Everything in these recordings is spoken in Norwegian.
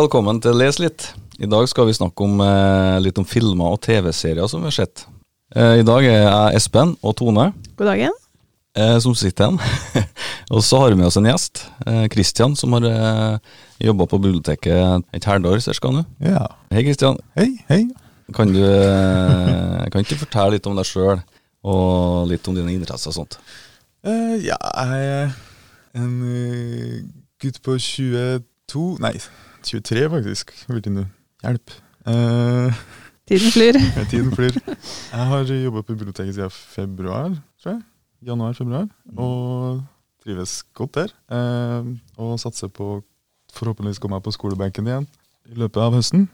velkommen til Les litt. I dag skal vi snakke om, eh, litt om filmer og TV-serier som vi har sett. Eh, I dag er jeg Espen og Tone God dagen. eh, som sitter igjen. og så har vi med oss en gjest, eh, Christian, som har eh, jobba på biblioteket et halvt halvår ca. nå. Ja. Hei, Christian. Hei, hei. Kan du eh, kan ikke du fortelle litt om deg sjøl, og litt om dine interesser og sånt? Eh, ja, jeg er en eh, gutt på 22 Nei, 23 faktisk. vil du Hjelp. Uh, Tiden flyr. tiden flyr. Jeg har jobba på biblioteket siden februar, tror jeg. Januar-februar. Og trives godt der. Uh, og satser på forhåpentligvis komme meg på skolebenken igjen i løpet av høsten.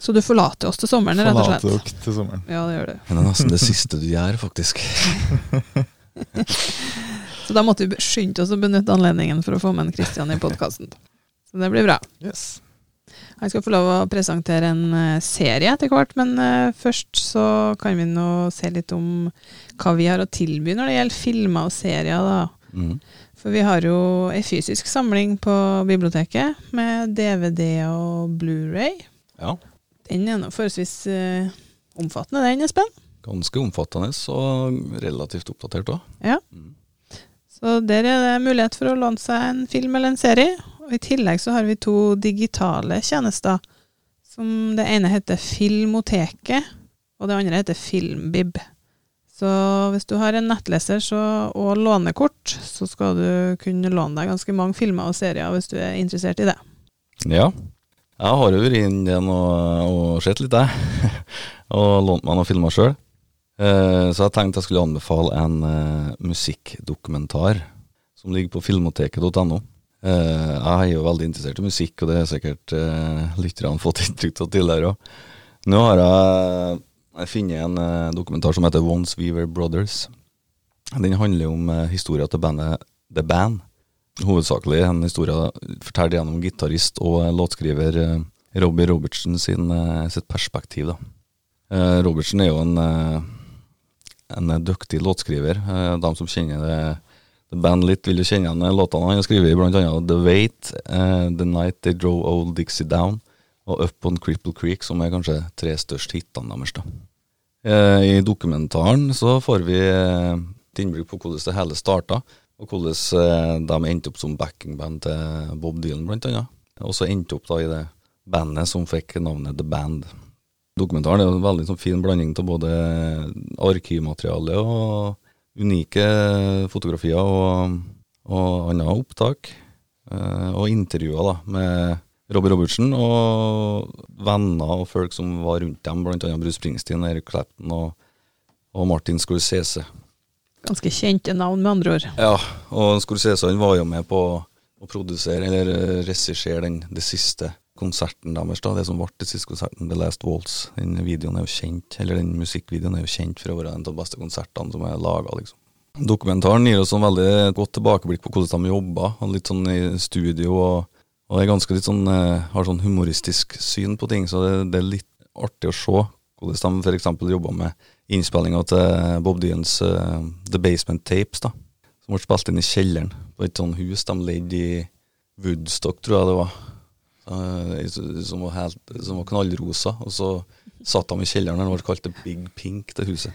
Så du forlater oss til sommeren, rett og Forlater slett? dere til sommeren. Ja, det gjør du. Men det er nesten det siste du gjør, faktisk. Så da måtte vi skynde oss å benytte anledningen for å få med en Kristian i podkasten. Så det blir bra. Yes. Jeg skal få lov å presentere en eh, serie etter hvert, men eh, først så kan vi nå se litt om hva vi har å tilby når det gjelder filmer og serier. da. Mm. For vi har jo ei fysisk samling på biblioteket med DVD og Blu-ray. Ja. Den er nå forholdsvis eh, omfattende, den, Espen. Ganske omfattende og relativt oppdatert òg. Ja. Mm. Så der er det mulighet for å låne seg en film eller en serie. Og I tillegg så har vi to digitale tjenester. Som Det ene heter Filmoteket, og det andre heter Filmbib. Så hvis du har en nettleser så, og lånekort, så skal du kunne låne deg ganske mange filmer og serier hvis du er interessert i det. Ja. Jeg har jo vært inn igjen og, og sett litt, jeg. og lånt meg noen filmer sjøl. Eh, så jeg tenkte jeg skulle anbefale en eh, musikkdokumentar som ligger på filmoteket.no. Eh, jeg er jo veldig interessert i musikk, og det har sikkert uh, lytterne fått inntrykk av tidligere òg. Nå har jeg, jeg funnet en eh, dokumentar som heter Once We Were Brothers. Den handler om uh, historia til bandet The Band. Hovedsakelig en historie fortalt gjennom gitarist og eh, låtskriver uh, Robbie Robertson sin, uh, sitt perspektiv. da. Eh, Robertson er jo en, eh, en dyktig låtskriver. Eh, De som kjenner det, The Band litt, vil jo kjenne igjen eh, låtene han har skrevet, annet The Wait, uh, The Night They Drove Old Dixie Down og Up on Cripple Creek, som er kanskje tre største hitene deres. da. Uh, I dokumentaren så får vi et innblikk på hvordan det hele starta, og hvordan de endte opp som backingband til Bob Dylan, annet. Og så endte opp da i det bandet som fikk navnet The Band. Dokumentaren er en veldig sånn, fin blanding av både arkivmateriale og unike fotografier og, og andre opptak. eh, og intervjuer da, med Robbie Robertsen og venner og folk som var rundt dem, annet Bruce Springsteen, Eric Clapton og, og Martin Scorsese. Ganske kjente navn, med andre ord. Ja, og Scorsese han var jo med på å produsere, eller eh, regissere den det siste konserten deres, da, det som ble det siste konserten, The Last Waltz. Den videoen er jo kjent, eller den musikkvideoen er jo kjent for å være en av de beste konsertene som er laga, liksom. Dokumentaren gir oss en veldig godt tilbakeblikk på hvordan de jobba, litt sånn i studio, og, og er ganske litt sånn, eh, har sånn humoristisk syn på ting, så det, det er litt artig å se hvordan de f.eks. jobba med innspillinga til Bob Dylans uh, The Basement Tapes, da som ble spilt inn i kjelleren på et sånt hus de leide i Woodstock, tror jeg det var. Eh, som, var helt, som var knallrosa. Og så satt de i kjelleren, og det ble kalt The Big Pink, det huset.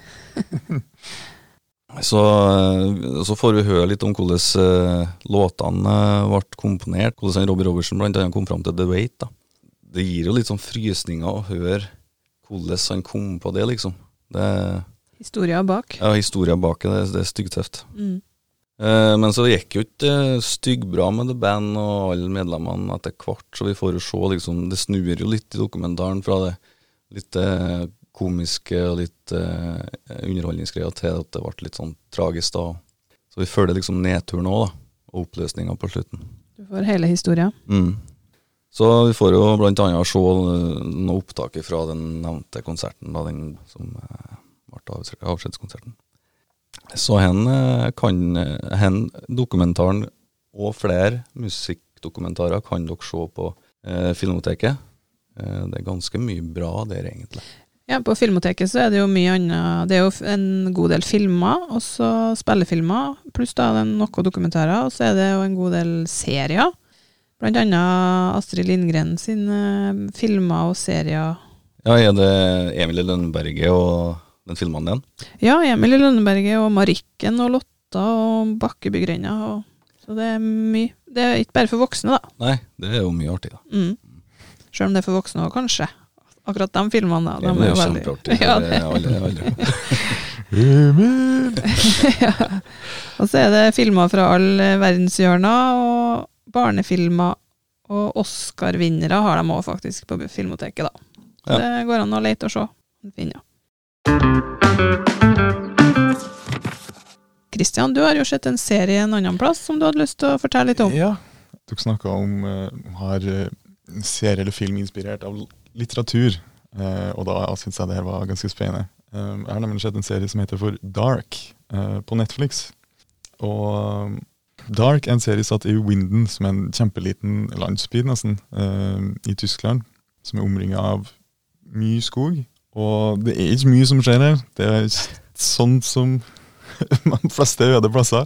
så, eh, så får vi høre litt om hvordan eh, låtene ble komponert. Hvordan Robbie Robertson blant annet kom fram til The Wait. da. Det gir jo litt sånn frysninger å høre hvordan han kom på det, liksom. Det, Historia bak. ja, Historia bak det, det er styggtøft. Mm. Eh, men så gikk jo ikke eh, styggbra med The Band og alle medlemmene etter hvert, så vi får jo se liksom Det snur jo litt i dokumentaren fra det litt eh, komiske og litt eh, underholdningsgreia til at det ble litt sånn tragisk, da. Så vi følger liksom nedturen òg, da. Og oppløsninga på slutten. Du får hele historia. Mm. Så vi får jo blant annet se noe opptak fra den nevnte konserten, da, den som ble avs- avskjedskonserten. Så hen eh, kan eh, hen dokumentaren og flere musikkdokumentarer kan dere se på eh, Filmoteket. Eh, det er ganske mye bra der, egentlig. Ja, på Filmoteket så er det jo mye annet. Det er jo en god del filmer, og så spillefilmer, pluss da det er noen dokumentarer, og så er det jo en god del serier. Blant annet Astrid Lindgren sine filmer og serier. Ja, er det Emilie Lønneberget og den filmen igjen? Ja, Emil i Lønneberget og Marikken og Lotta og Bakkebygrenda. Så det er mye. Det er ikke bare for voksne, da. Nei, det er jo mye artig, da. Mm. Selv om det er for voksne òg, kanskje. Akkurat de filmene, da. De De er er jo kjempeartig. Ja, det det. alle, alle. Emil! ja. Og så er det filmer fra alle verdenshjørner, og barnefilmer. Og Oscar-vinnere har de òg faktisk på Filmoteket, da. Ja. Det går an å lete og se. Finne. Kristian, du har jo sett en serie en annen plass som du hadde lyst til å fortelle litt om. Ja. Dere snakka om uh, har uh, serie eller film inspirert av litteratur, Uh, og da syns jeg det her var ganske spennende. Uh, jeg har nemlig sett en serie som heter for Dark uh, på Netflix. Og Dark er en serie satt i Winden, som er en kjempeliten landsby nesten, eh, i Tyskland, som er omringa av mye skog. Og det er ikke mye som skjer her. Det er sånn som de fleste øde plasser.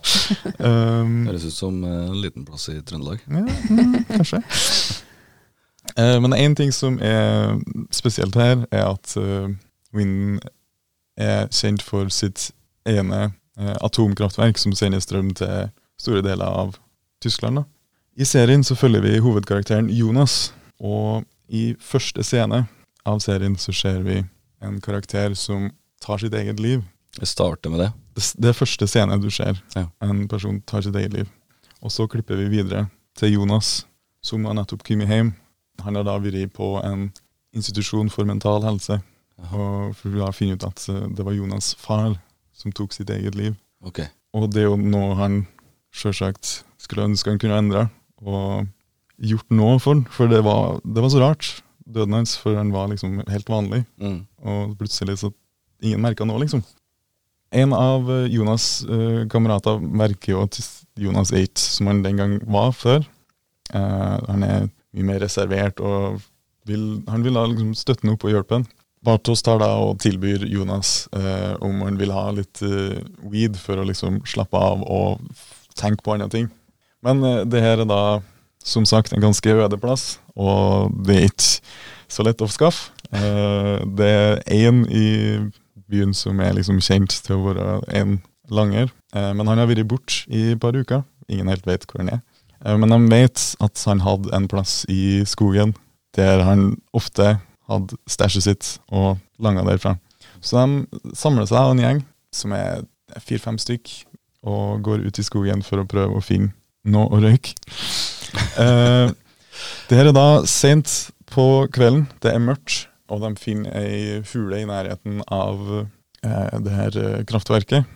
Um, Høres ut som eh, en liten plass i Trøndelag. ja, mm, kanskje. uh, men én ting som er spesielt her, er at uh, Winden er kjent for sitt ene uh, atomkraftverk som sender strøm til store deler av Tyskland. Da. I serien så følger vi hovedkarakteren Jonas, og i første scene av serien så ser vi en karakter som tar sitt eget liv. Det starter med det. Det, det første scene du ser. Ja. En person tar sitt eget liv. Og så klipper vi videre til Jonas, som har nettopp kommet hjem. Han har da vært på en institusjon for mental helse. Jaha. Og for vi har funnet ut at eh, det var Jonas' far som tok sitt eget liv. Okay. Og det er jo noe han sjølsagt skulle ønske han kunne endre, og gjort noe for. For det var, det var så rart, døden hans, for han var liksom helt vanlig. Mm. Og plutselig så ingen merka noe, liksom. En av eh, Jonas' uh, kamerater merker jo at Jonas er ikke som han den gang var før. Uh, han er mye mer reservert og vil, han vil ha liksom støtte ham opp og hjelpe ham. Bartos tar da og tilbyr Jonas eh, om han vil ha litt eh, weed for å liksom slappe av og tenke på andre ting. Men eh, det her er da som sagt en ganske øde plass, og det er ikke så lett å skaffe. Eh, det er én i byen som er liksom kjent til å være en langer, eh, men han har vært borte i et par uker. Ingen helt vet hvor han er. Eh, men de vet at han hadde en plass i skogen der han ofte hadde stæsjet sitt og langa derfra. Så de samler seg en gjeng som er fire-fem stykk, og går ut i skogen for å prøve å finne noe å røyke. Det her er da sent på kvelden, det er mørkt, og de finner ei hule i nærheten av eh, det her eh, kraftverket.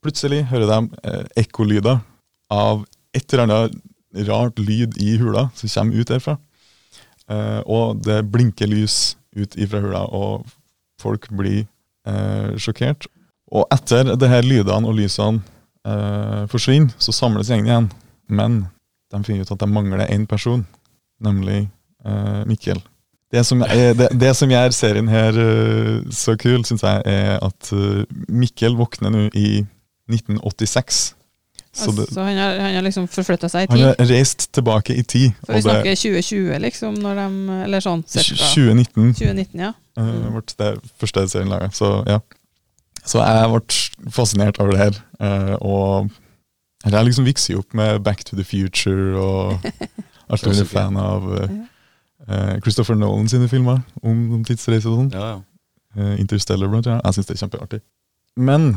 Plutselig hører de eh, ekkolyder av et eller annet rart lyd i hula som kommer ut derfra. Eh, og det blinker lys ut ifra hula, og folk blir eh, sjokkert. Og etter det her lydene og lysene eh, forsvinner, så samles gjengen igjen. Men de finner ut at de mangler én person, nemlig uh, Mikkel. Det som, er, det, det som gjør serien her uh, så kul, syns jeg, er at uh, Mikkel våkner nå i 1986. Så det, altså, han, har, han har liksom forflytta seg i tid? han har reist tilbake i tid. For vi snakker 2020, liksom, de Eller sånn cirka. 2019 2019, ja. uh, ble det første serien laga. Så ja. Så jeg ble fascinert over det her. Uh, og jeg liksom vokst opp med Back to the Future og alltid vært fan av eh, eh, Christopher Nolan sine filmer om, om tidsreiser og sånn. Ja, ja. Uh, Interstellar blant annet. Jeg syns det er kjempeartig. Men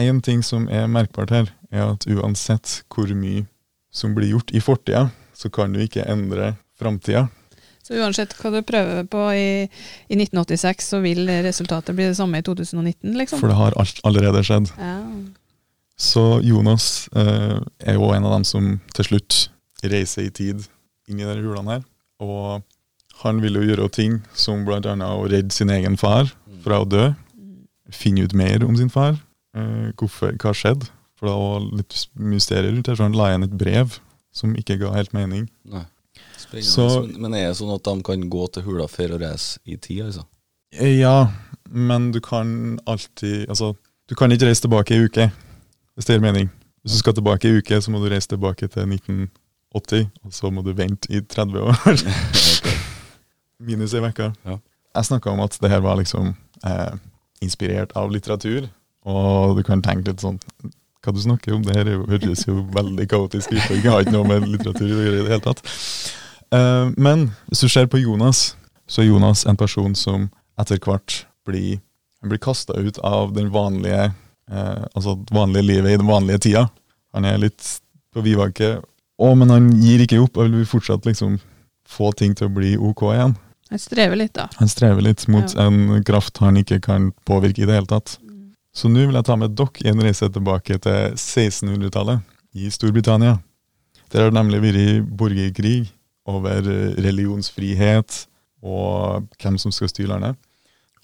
en ting som er merkbart her, er at uansett hvor mye som blir gjort i fortida, så kan du ikke endre framtida. Så uansett hva du prøver på i, i 1986, så vil resultatet bli det samme i 2019, liksom? For det har alt allerede skjedd. Ja. Så Jonas eh, er jo en av dem som til slutt reiser i tid inn i denne hulene her. Og han vil jo gjøre ting som annet å redde sin egen far fra å dø. Finne ut mer om sin far. Eh, hvorfor, hva skjedde? For det var litt mysterier rundt her, så han la igjen et brev som ikke ga helt mening. Nei. Så- Men- er det sånn at de kan gå til hula for å reise i tid, altså? Eh, Ja, men du kan alltid Altså, du kan ikke reise tilbake i uke, hvis det gir mening. Hvis du skal tilbake i uke, så må du reise tilbake til 80, og så må du vente i 30 år. Minus ei uke. Ja. Jeg snakka om at det her var liksom eh, inspirert av litteratur, og du kan tenke litt sånn Hva du snakker om? Det her er høres jo veldig kaotisk ut, og jeg har ikke noe med litteratur å gjøre i det hele tatt. Eh, men hvis du ser på Jonas, så er Jonas en person som etter hvert blir, blir kasta ut av den vanlige eh, altså det vanlige livet i den vanlige tida. Han er litt på vidvake, å, men han gir ikke opp og vil fortsatt liksom få ting til å bli ok igjen. Han strever litt, da. Han strever litt mot Ja. en kraft han ikke kan påvirke i det hele tatt. Så nå vil jeg ta med dere i en reise tilbake til 1600-tallet i Storbritannia. Der har det nemlig vært borgerkrig over religionsfrihet og hvem som skal styre landet.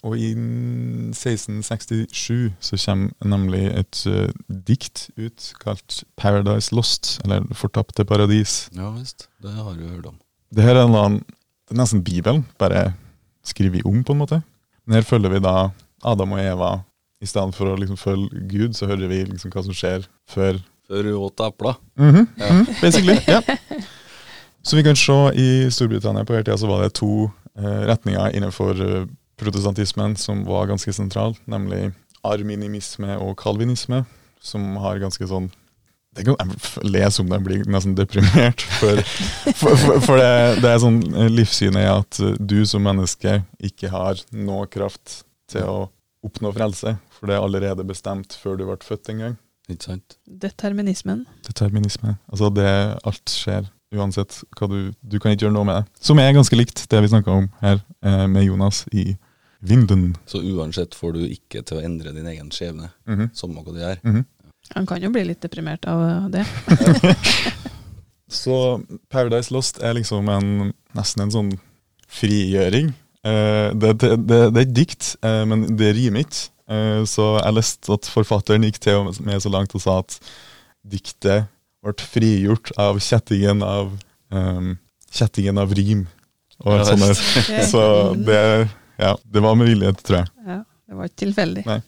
Og i 1667 så kommer nemlig et uh, dikt ut kalt 'Paradise Lost', eller 'Fortapte paradis'. Ja visst, det har du hørt om. Det her er annen, det er nesten Bibelen, bare skrevet om, på en måte. Men her følger vi da Adam og Eva. I stedet for å liksom følge Gud, så hører vi liksom hva som skjer før. Før hun åt epler. Mhm, Ja. mm, basically, ja. Så vi kan se i Storbritannia på hele tida så var det to uh, retninger innenfor eh, protestantismen som var ganske sentral, nemlig arminimisme og kalvinisme, som har ganske sånn det kan, jeg f- om det, jeg blir nesten deprimert. For, for, for, for det, det er sånn livssynet er at du som menneske ikke har noe kraft til å oppnå frelse, for det er allerede bestemt før du ble født en gang. Ikke sant? Determinismen. Determinisme. Altså det alt skjer uansett hva du Du kan ikke gjøre noe med det. Som er ganske likt det vi snakka om her eh, med Jonas i Vinden. Så uansett får du ikke til å endre din egen skjebne, Mhm, samme hva du gjør. mhm. Han kan jo bli litt deprimert av det. Så Paradise Lost er liksom en, nesten en sånn frigjøring. Eh, det, det, det, det er et dikt, eh, men det rimer ikke. Eh, så jeg leste at forfatteren gikk til og med så langt og sa at diktet ble frigjort av kjettingen av um, kjettingen av rim. Og Ja, sånne, så det, ja, det var med vilje, tror jeg. Ja, det var ikke tilfeldig. Nei.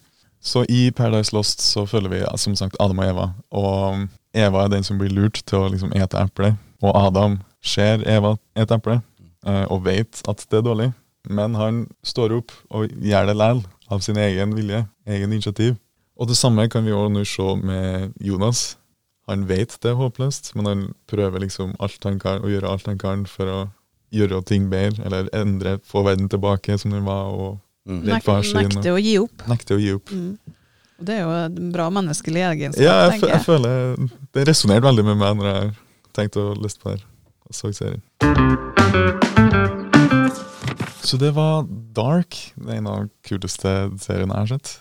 Så i Paradise Lost så følger vi som sagt Adam og Eva. Og Eva er den som blir lurt til å liksom ete eple. Og Adam ser Eva ete eple eh, og vet at det er dårlig. Men han står opp og gjør det likevel, av sin egen vilje, egen initiativ. Og det samme kan vi også nå se med Jonas. Han vet det er håpløst, men han prøver liksom alt han kan, å gjøre alt han kan for å gjøre ting bedre, eller endre, få verden tilbake som den var, og Mm. Nekte å gi opp. nekte å gi opp. Mm. Og det er jo en bra menneskelig egenskap, Ja, jeg, jeg jeg. føler Det resonnerte veldig med meg når jeg tenkte å leste på det her og så serien. Så det var Dark. En av kuleste seriene jeg har sett.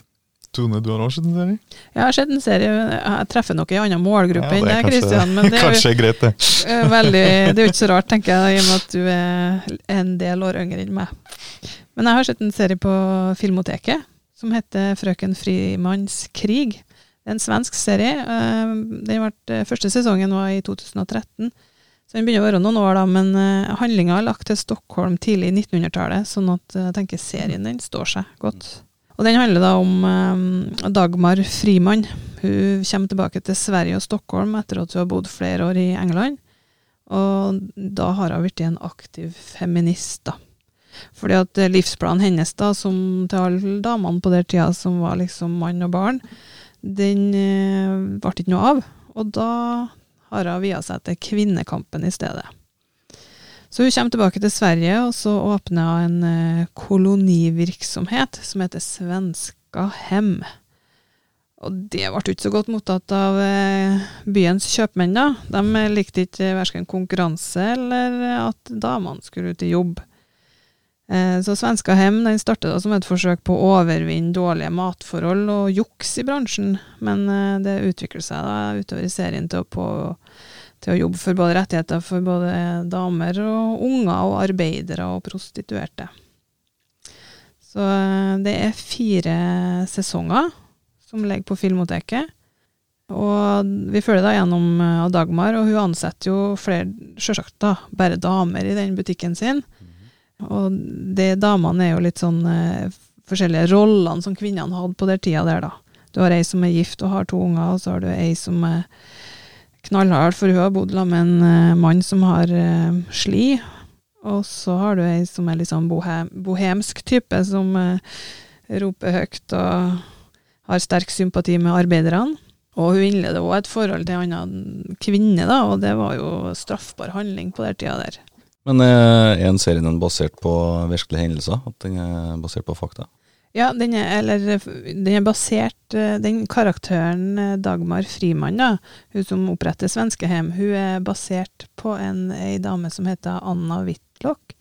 Tone, du har også sett en serie? Jeg har sett en serie, jeg treffer nok en annen målgruppe Ja, enn er deg, Kristian. Men det er Kanskje greit, det. eh, veldig Det er jo ikke så rart, tenker jeg, i og med at du er en del år yngre enn meg. Men jeg har sett en serie på Filmoteket som heter 'Frøken Frimanns krig'. Det er en svensk serie. eh, Den ble, første sesongen var i 2013. Så den begynner å være noen år, da, men handlinga er lagt til Stockholm tidlig i 1900-tallet, sånn at eh, jeg tenker serien den står seg godt. Og den handler da om eh, Dagmar Frimann. Hun kommer tilbake til Sverige og Stockholm etter at hun har bodd flere år i England. Og da har hun blitt en aktiv feminist, da. Fordi at eh, livsplanen hennes, da, som til alle damene på den tida som var liksom mann og barn, den eh, ble ikke noe av. Og da har hun via seg til kvinnekampen i stedet. Så hun kommer tilbake til Sverige, og så åpner hun en eh, kolonivirksomhet som heter Svenska Hem. Og det ble ikke så godt mottatt av eh, byens kjøpmenn, da. De eh, likte ikke verken konkurranse eller at damene skulle ut i jobb. Så Svenska Hem startet som et forsøk på å overvinne dårlige matforhold og juks i bransjen, men det utviklet seg da utover i serien til å, på, til å jobbe for både rettigheter for både damer og unger og arbeidere og prostituerte. Så eh, det er fire sesonger som ligger på Filmoteket. Og vi følger da gjennom eh, Dagmar, og hun ansetter jo flere, selvsagt da, bare damer i den butikken sin. Og de damene er jo litt sånn eh, forskjellige rollene som kvinnene hadde på den tida der, da. Du har ei som er gift og har to unger, og så har du ei som er knallhard, for hun har bodd med en eh, mann som har eh, sli. Og så har du ei som er litt sånn bohem, bohemsk type, som eh, roper høyt og har sterk sympati med arbeiderne. Og hun innleder òg et forhold til en annen kvinne, da, og det var jo straffbar handling på den tida der. Men er en serien basert på virkelige hendelser? At den er basert på fakta? Ja, den er, eller, den er basert eh, Den karakteren eh, Dagmar Frimann, da, hun som oppretter Svenskehjem, hun er basert på en, ei dame som heter Anna Whitlock.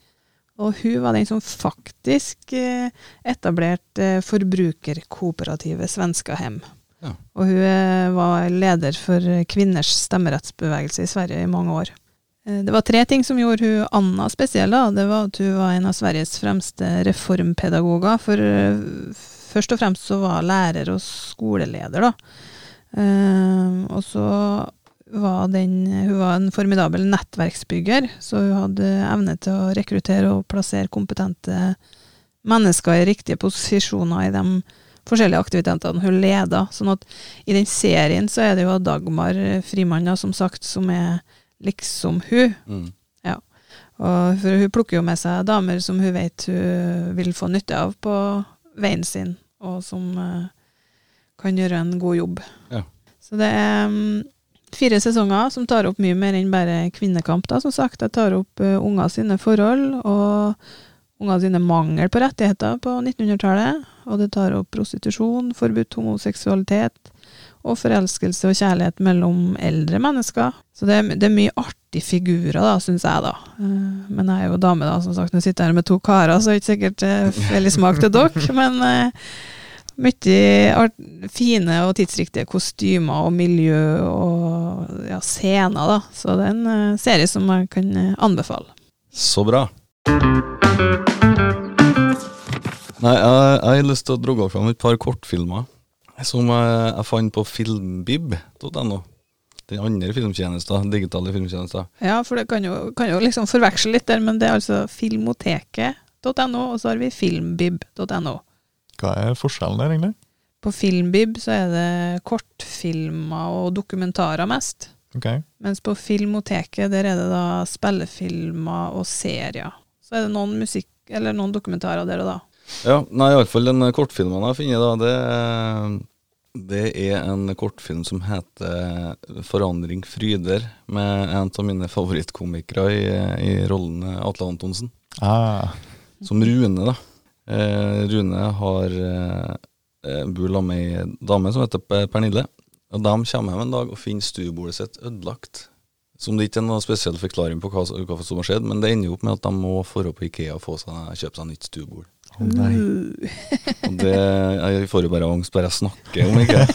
Og hun var den som faktisk eh, etablerte forbrukerkooperativet Svenskahjem. Ja. Og hun var leder for kvinners stemmerettsbevegelse i Sverige i mange år. Eh, Det var tre ting som gjorde hun Anna spesiell. da. Det var at hun var en av Sveriges fremste reformpedagoger. For eh, først og fremst så var hun lærer og skoleleder, da. Eh, og så var den Hun var en formidabel nettverksbygger, så hun hadde evne til å rekruttere og plassere kompetente mennesker i riktige posisjoner i de forskjellige aktivitetene hun leda. Sånn at i den serien så er det jo Dagmar Frimann, som sagt, som er liksom hun. Mm. Og for hun plukker jo med seg damer som hun vet hun vil få nytte av på veien sin, og som uh, kan gjøre en god jobb. Ja. Så det er um, fire sesonger som tar opp mye mer enn bare kvinnekamp, da, som sagt. Jeg tar opp uh, unger sine forhold, og unger sine mangel på rettigheter på 1900-tallet. Og det tar opp prostitusjon, forbudt homoseksualitet, og forelskelse og kjærlighet mellom eldre mennesker. Så det er, det er mye artige figurer, da, syns jeg, da. Eh, Men jeg er jo dame, da, som sagt. Nå sitter jeg her med to karer, så det er ikke sikkert veldig smak til dere. Men uh, mye art, fine og tidsriktige kostymer og miljø og ja, scener, da. Så det er en uh, serie som jeg kan anbefale. Så bra. Nei, jeg, jeg har lyst til å dra fram et par kortfilmer som jeg, jeg fant på filmbib.no. Den andre filmtjenesten, digitale filmtjenester. Ja, for det kan jo, kan jo liksom forveksle litt der, men det er altså filmoteket.no, og så har vi filmbib.no. Hva er forskjellen der, egentlig? På Filmbib så er det kortfilmer og dokumentarer mest. Okay. Mens på Filmoteket der er det da spillefilmer og serier. Så er det noen musikk, eller noen dokumentarer der og da. Ja, nei, iallfall den kortfilmen jeg har funnet, da, det, er- det er en kortfilm som heter 'Forandring fryder', med en av mine favorittkomikere i, i rollen Atle Antonsen. Ah, Som Rune, da. Eh, Rune har eh, eh, bor sammen med ei dame som heter Pernille. Og De kommer hjem en dag og finner stuebordet sitt ødelagt. Som det ikke er noen spesiell forklaring på hva, hva som har skjedd, men det ender jo opp med at de må dra på Ikea og få seg, kjøpe seg nytt stuebord. Å nei. Og det, Jeg får jo bare angst bare jeg snakker om Ikea.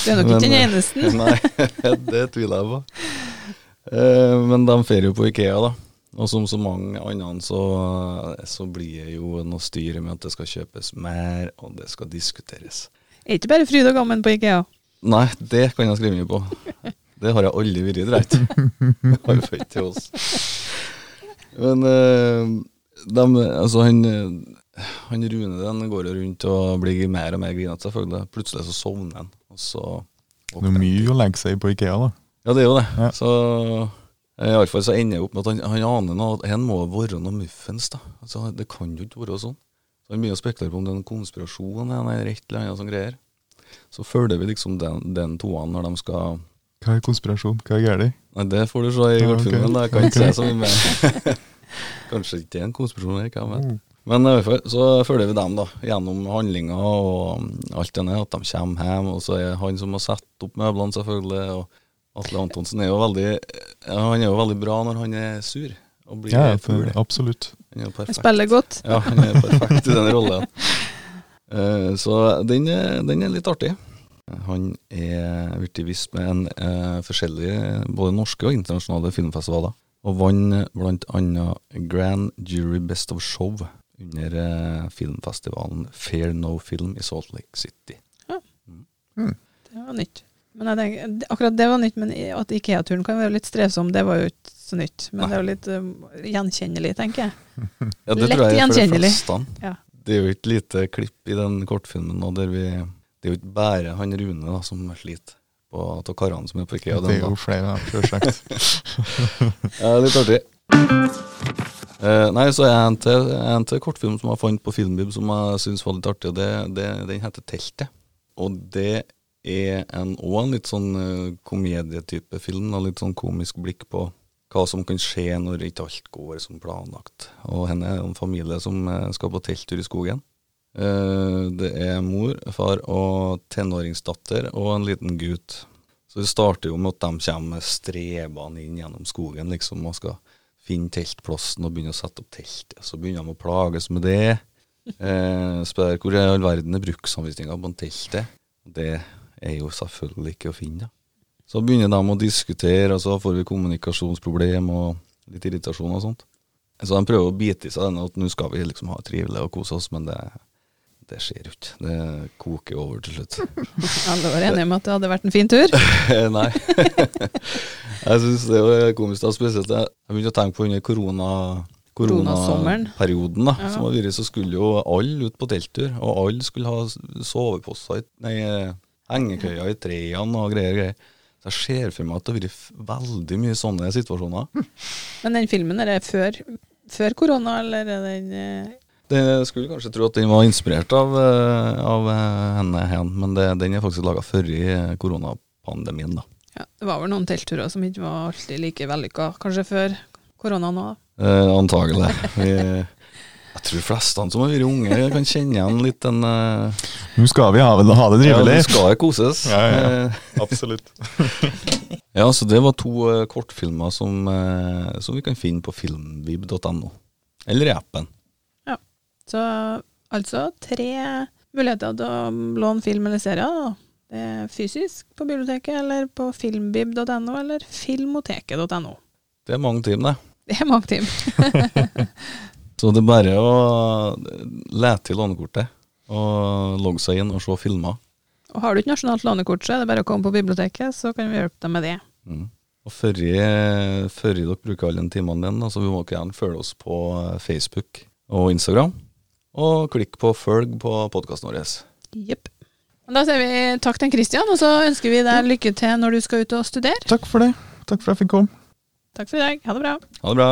Det er nok ikke den eneste. Nei, det tviler jeg på. Eh, Men de fer jo på Ikea, da. Og som så mange andre, så, så blir det jo noe styr med at det skal kjøpes mer, og det skal diskuteres. Er ikke bare fryd og gammen på Ikea. Nei, det kan jeg skrive mye på. Det har jeg aldri vært, dreit. Har jo født til oss. Men eh, dem- altså han, eh, han Rune den går jo rundt og blir mer og mer grinete, selvfølgelig. Plutselig så sovner han, Det er mye å legge seg på Ikea, da. Ja, det er jo det. Ja. Så Iallfall i alle fall så ender jeg opp med at han, han aner noe, at her må være noe muffens. da. Altså, Det kan jo ikke være sånn. Så Han begynner å spekulere på om det er en konspirasjon eller et eller annet sånn greier. Så følger vi liksom den, den toene når de skal Hva er konspirasjon? Hva er galt? Det får du se i kortfilmen. ok. da. Jeg kan ikke okay. se så mye mer. Kanskje ikke det en konspirasjon, jeg kan vet. Mm. Men i hvert fall så følger vi dem da, gjennom handlinga og alt det der, at de kommer hjem. Og så er han som har satt opp møblene, selvfølgelig. Og Atle Antonsen er jo veldig Han er jo veldig bra når han er sur og blir Ja, for, absolutt. Han er perfekt. Jeg spiller godt. Ja, han er perfekt i den rollen. Uh, så den er, den er litt artig. Han er blitt vist med en uh, forskjellige både norske og internasjonale filmfestivaler. Og vant blant annet Grand Jury Best of Show under eh, filmfestivalen Fair No Film i Salt Lake City. Det var nytt. Men jeg tenker, akkurat det var nytt, men at Ikea-turen kan være litt strevsom, det var jo ikke så nytt. Men Nei. det er jo litt uh, gjenkjennelig, tenker jeg. Ja, det Lett tror jeg for de gjenkjennelig. fleste. Ja. Det er jo et lite klipp i den kortfilmen og der vi Det er jo ikke bare han Rune da som sliter. På av karene som er på IKEA. Det er jo flere sjølsagt. Ja, litt artig. Eh, nei, så er en til, en til kortfilm som jeg fant på Filmbib som jeg syns var litt artig. og det, det, Den heter 'Teltet'. Og det er en, også en litt sånn eh, komedietype film. Og litt sånn komisk blikk på hva som kan skje når ikke alt går som planlagt. Og henne er en familie som eh, skal på telttur i skogen. Eh, det er mor, far og tenåringsdatter og en liten gutt. Så det starter jo med at de kommer strebende inn gjennom skogen liksom, og skal finne teltplassen og begynne å sette opp teltet. Så begynner de å plages med det. Eh, spør hvor i all verden er bruksanvisninga på en teltet. Det er jo selvfølgelig ikke å finne. da. Så begynner de å diskutere, og så får vi kommunikasjonsproblem og litt irritasjon og sånt. Så de prøver å bite i seg denne at nå skal vi liksom ha trivelig og kose oss, men det, det skjer jo ikke. Det koker over til slutt. Alle var enige om at det hadde vært en fin tur. Nei. jeg syns det var komisk, da, spesielt jeg begynte å tenke på under korona koronaperioden, da, Ja. som har vært, så skulle jo alle ut på telttur, og alle skulle ha soveposter, i- nei, eh, hengekøyer i trærne og greier, greier. Så jeg ser for meg at det har vært veldig mye sånne situasjoner. Men den filmen, er det før, før korona, eller er den Det skulle kanskje tro at den var inspirert av, eh, av eh, henne, hen, men det, den er faktisk laga før i eh, koronapandemien, da. ja, Det var vel noen teltturer som ikke var alltid like vellykka, kanskje før korona nå. Eh, antagelig. Vi, jeg tror flestene som har vært unge, kan kjenne igjen litt den eh, Nå skal vi ha, ha det Ja, nå det jeg koses. Ja, ja, ja. Eh, Absolutt. ja, så det var to eh, kortfilmer som, eh, som vi kan finne på filmvib.no. Eller i appen. Så altså tre muligheter til å låne film eller serier. Det er fysisk på biblioteket, eller på filmbib.no, eller filmoteket.no. Det er mange timer, det. Det er mange timer. Så det er bare å lete i lånekortet og logge seg inn og se filmer. Og har du ikke nasjonalt lånekort, så er det bare å komme på biblioteket, så kan vi hjelpe deg med det. Mm. Og før, jeg- før dere bruker alle de timene dine, så vi må dere gjerne følge oss på eh, Facebook og Instagram. Og klikk på følg på podkasten vår. Jepp. Da sier vi takk til Christian, og så ønsker vi deg lykke til når du skal ut og studere. Takk for det. Takk for at jeg fikk komme. Takk for i dag. Ha det bra. Ha det bra.